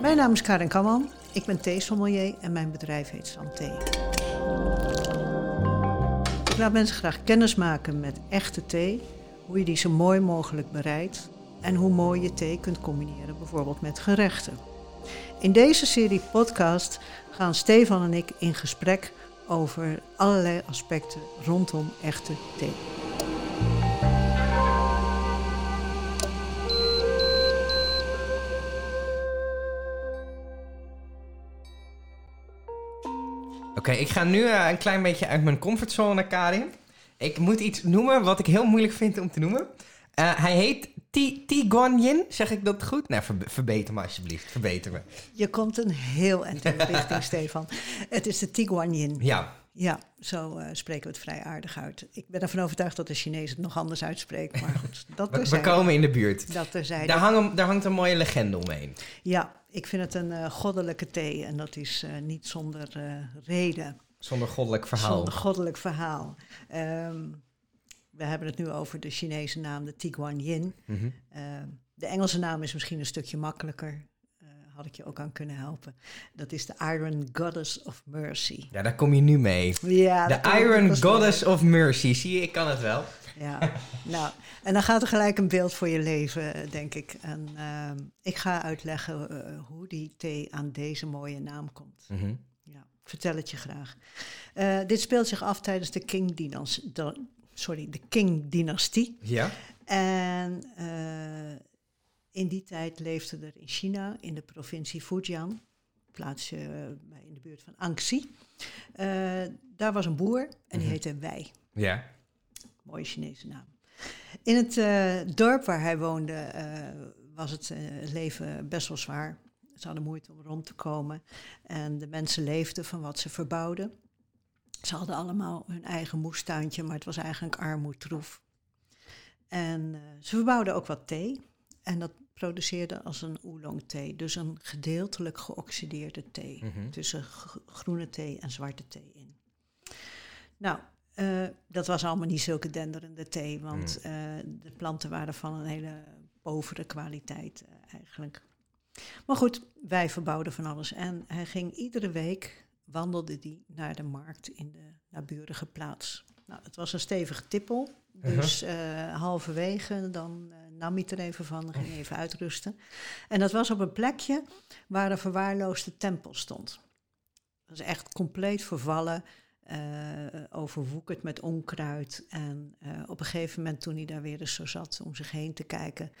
Mijn naam is Karin Kamman. Ik ben theesommelier en mijn bedrijf heet Santé. Ik laat mensen graag kennis maken met echte thee, hoe je die zo mooi mogelijk bereidt en hoe mooi je thee kunt combineren, bijvoorbeeld met gerechten. In deze serie podcast gaan Stefan en ik in gesprek over allerlei aspecten rondom echte thee. Oké, ik ga nu eh, een klein beetje uit mijn comfortzone, Karin. Ik moet iets noemen wat ik heel moeilijk vind om te noemen. Uh, hij heet Ti Tiguanyin, zeg ik dat goed? Nou, verbe verbeter me alsjeblieft, verbeter me. Je komt een heel eind in de richting, Stefan. Het is de Tiguanyin. Ja. Ja, zo uh, spreken we het vrij aardig uit. Ik ben ervan overtuigd dat de Chinees het nog anders uitspreekt, maar goed. Dat we, we komen in de buurt. Dat terzijde. Daar, hangen, daar hangt een mooie legende omheen. Ja, ik vind het een uh, goddelijke thee en dat is uh, niet zonder reden. Zonder goddelijk verhaal. Zonder goddelijk verhaal. Um, we hebben het nu over de Chinese naam, de Tiguanyin. Mm -hmm. uh, de Engelse naam is misschien een stukje makkelijker. Had ik je ook aan kunnen helpen. Dat is de Iron Goddess of Mercy. Ja, daar kom je nu mee. Ja, de Iron Goddess mee. of Mercy. Zie je, ik kan het wel. Ja, nou, en dan gaat er gelijk een beeld voor je leven, denk ik. En uh, ik ga uitleggen uh, hoe die thee aan deze mooie naam komt. Mm -hmm. Ja, vertel het je graag. Uh, dit speelt zich af tijdens de Qing-dynastie sorry, de Qing-dynastie. Ja. En uh, in die tijd leefde er in China, in de provincie Fujian, plaatsje uh, in de buurt van Anxi. Uh, daar was een boer en die mm -hmm. heette Wei. Ja. Mooie Chinese naam. In het dorp waar hij woonde was het leven best wel zwaar. Ze hadden moeite om rond te komen. En de mensen leefden van wat ze verbouwden. Ze hadden allemaal hun eigen moestuintje, maar het was eigenlijk armoedtroef. En uh, ze verbouwden ook wat thee. En dat produceerde als een oolong thee. Dus een gedeeltelijk geoxideerde thee. Mm -hmm. Tussen groene thee en zwarte thee in. Nou, uh, dat was allemaal niet zulke denderende thee. Want mm. uh, de planten waren van een hele povere kwaliteit eigenlijk. Maar goed, wij verbouwden van alles. En hij ging iedere week wandelde die naar de markt in de naburige plaats. Nou, het was een stevige tippel, dus uh, halverwege dan nam hij er even van, ging even uitrusten. En dat was op een plekje waar een verwaarloosde tempel stond. Dat was echt compleet vervallen, uh, overwoekerd met onkruid. En op een gegeven moment, toen hij daar weer eens zo zat om zich heen te kijken,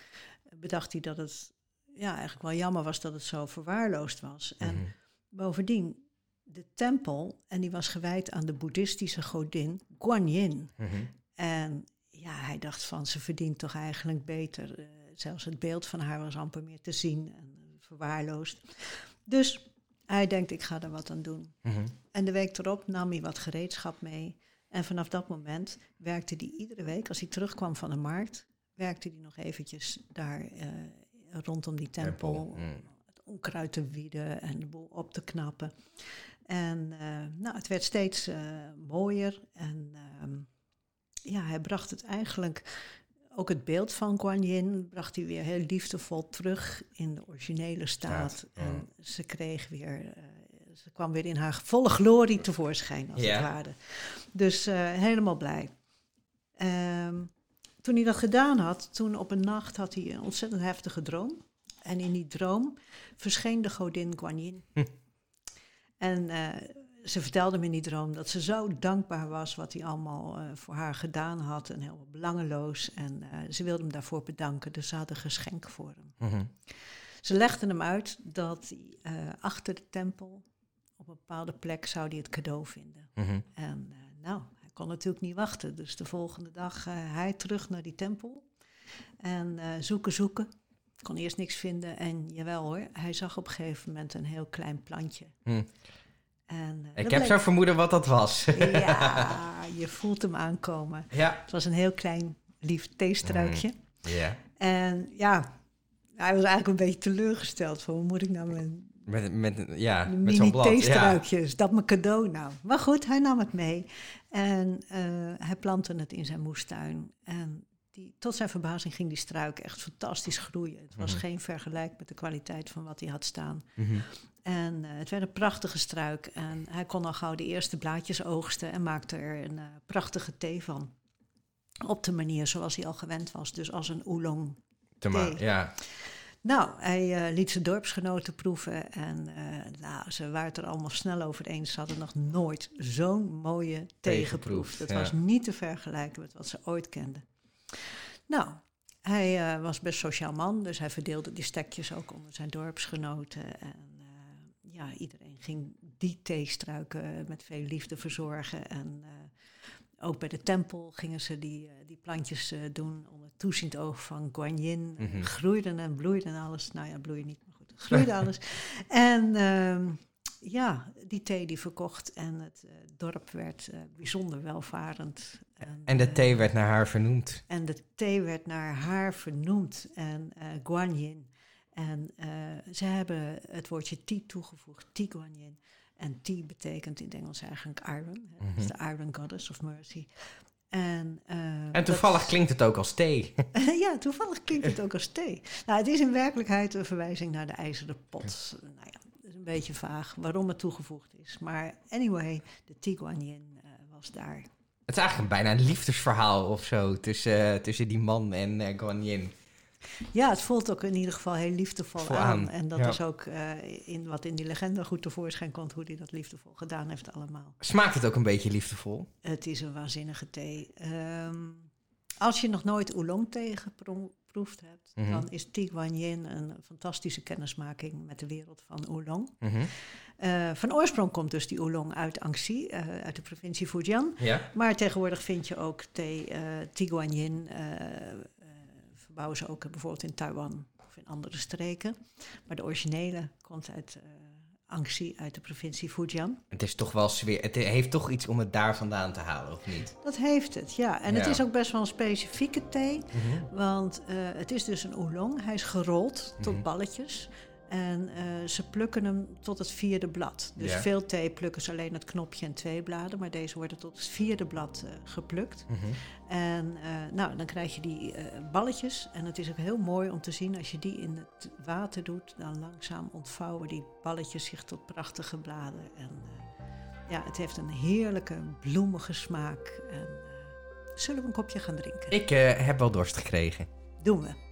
bedacht hij dat het ja, eigenlijk wel jammer was dat het zo verwaarloosd was. En mm -hmm. bovendien, de tempel en die was gewijd aan de boeddhistische godin Guanyin. Mm -hmm. En hij dacht van ze verdient toch eigenlijk beter. Uh, zelfs het beeld van haar was amper meer te zien en uh, verwaarloosd. Dus hij denkt ik ga er wat aan doen. Mm -hmm. En de week erop nam hij wat gereedschap mee. En vanaf dat moment werkte hij iedere week, als hij terugkwam van de markt, werkte hij nog eventjes daar uh, rondom die tempel. tempel. Mm. Het onkruid te wieden en de boel op te knappen. En nou, het werd steeds mooier. En uh, ja, hij bracht het eigenlijk, ook het beeld van Guanyin, bracht hij weer heel liefdevol terug in de originele staat. Ja, en ze kreeg weer, uh, ze kwam weer in haar volle glorie tevoorschijn, als ja. het ware. Dus helemaal blij. Um, toen hij dat gedaan had, toen op een nacht had hij een ontzettend heftige droom. En in die droom verscheen de godin Guanyin. Hm. En uh, ze vertelde me in die droom dat ze zo dankbaar was wat hij allemaal uh, voor haar gedaan had. En heel belangeloos. En uh, ze wilde hem daarvoor bedanken. Dus ze had een geschenk voor hem. Mm -hmm. Ze legde hem uit dat hij achter de tempel, op een bepaalde plek, zou hij het cadeau vinden. Mm -hmm. En nou, hij kon natuurlijk niet wachten. Dus de volgende dag hij terug naar die tempel. En zoeken, zoeken kon eerst niks vinden en jawel hoor, hij zag op een gegeven moment een heel klein plantje. Hm. En, uh, ik heb zo vermoeden wat dat was. Ja, je voelt hem aankomen. Ja. Het was een heel klein lief theestruikje. Mm. Ja. En ja, hij was eigenlijk een beetje teleurgesteld van hoe moet ik nou mijn met, met, ja, met zo'n blad. theestruikje, ja. is dat mijn cadeau nou? Maar goed, hij nam het mee en uh, hij plantte het in zijn moestuin. En die tot zijn verbazing ging die struik echt fantastisch groeien. Het was Mhm. geen vergelijk met de kwaliteit van wat hij had staan. Mhm. En eh, het werd een prachtige struik. En hij kon al gauw de eerste blaadjes oogsten en maakte er een eh, prachtige thee van. Op de manier zoals hij al gewend was, dus als een oolong. Thee. ja. Nou, hij eh, liet zijn dorpsgenoten proeven en nou, ze waren het er allemaal snel over eens. Ze hadden nog nooit zo'n mooie thee geproefd. Het ja. was niet te vergelijken met wat ze ooit kenden. Nou, hij was best sociaal man, dus hij verdeelde die stekjes ook onder zijn dorpsgenoten. En ja, iedereen ging die theestruiken met veel liefde verzorgen. En eh, ook bij de tempel gingen ze die, eh, die plantjes eh, doen onder toeziend oog van Guanyin. Eh, Mhm. groeiden en bloeiden en alles. Nou ja, bloeien niet, maar goed, groeide alles. En ehm, ja, die thee die verkocht en het eh, dorp werd eh, bijzonder welvarend. En de eh, thee werd naar haar vernoemd. en de thee werd naar haar vernoemd en eh Guanyin. En eh, ze hebben het woordje tea toegevoegd, tea Guanyin. En tea betekent in het Engels eigenlijk iron. hè. Dat is de Iron Goddess of Mercy. En, eh, En toevallig klinkt het ook als thee. ja, toevallig klinkt het ook als thee. Nou, het is in werkelijkheid een verwijzing naar de ijzeren pot. Nou ja, dat is een beetje vaag waarom het toegevoegd is. Maar anyway, de tea Guanyin eh, was daar. Het is eigenlijk bijna een liefdesverhaal of zo tussen, tussen die man en eh Guanyin. Ja, het voelt ook in ieder geval heel liefdevol Vol aan. aan, En dat ja. is ook eh, in, wat in die legende goed tevoorschijn komt, hoe hij dat liefdevol gedaan heeft allemaal. Smaakt het ook een beetje liefdevol? Het is een waanzinnige thee. Ehm, als je nog nooit oolong thee geproefd hebt, Mhm. dan is Tea Guanyin een fantastische kennismaking met de wereld van oolong. Mhm. Eh, van oorsprong komt dus die oolong uit Anxi, eh, uit de provincie Fujian. Ja. Maar tegenwoordig vind je ook thee, eh Tea Eh, eh, verbouwen ze ook bijvoorbeeld in Taiwan of in andere streken. Maar de originele komt uit eh Anxi, uit de provincie Fujian. Het is toch wel sfeer. Het heeft toch iets om het daar vandaan te halen, of niet? Dat heeft het, ja. En het is ook best wel een specifieke thee, want eh, het is dus een oolong. Hij is gerold tot Mhm. balletjes. En eh, ze plukken hem tot het vierde blad. Dus veel thee plukken ze alleen het knopje en twee bladen. Maar deze worden tot het vierde blad eh, geplukt. Mhm. En eh, nou, dan krijg je die balletjes. En het is ook heel mooi om te zien als je die in het water doet. Dan langzaam ontvouwen die balletjes zich tot prachtige bladen. En ja, het heeft een heerlijke bloemige smaak. En zullen we een kopje gaan drinken? Ik heb wel dorst gekregen. Doen we.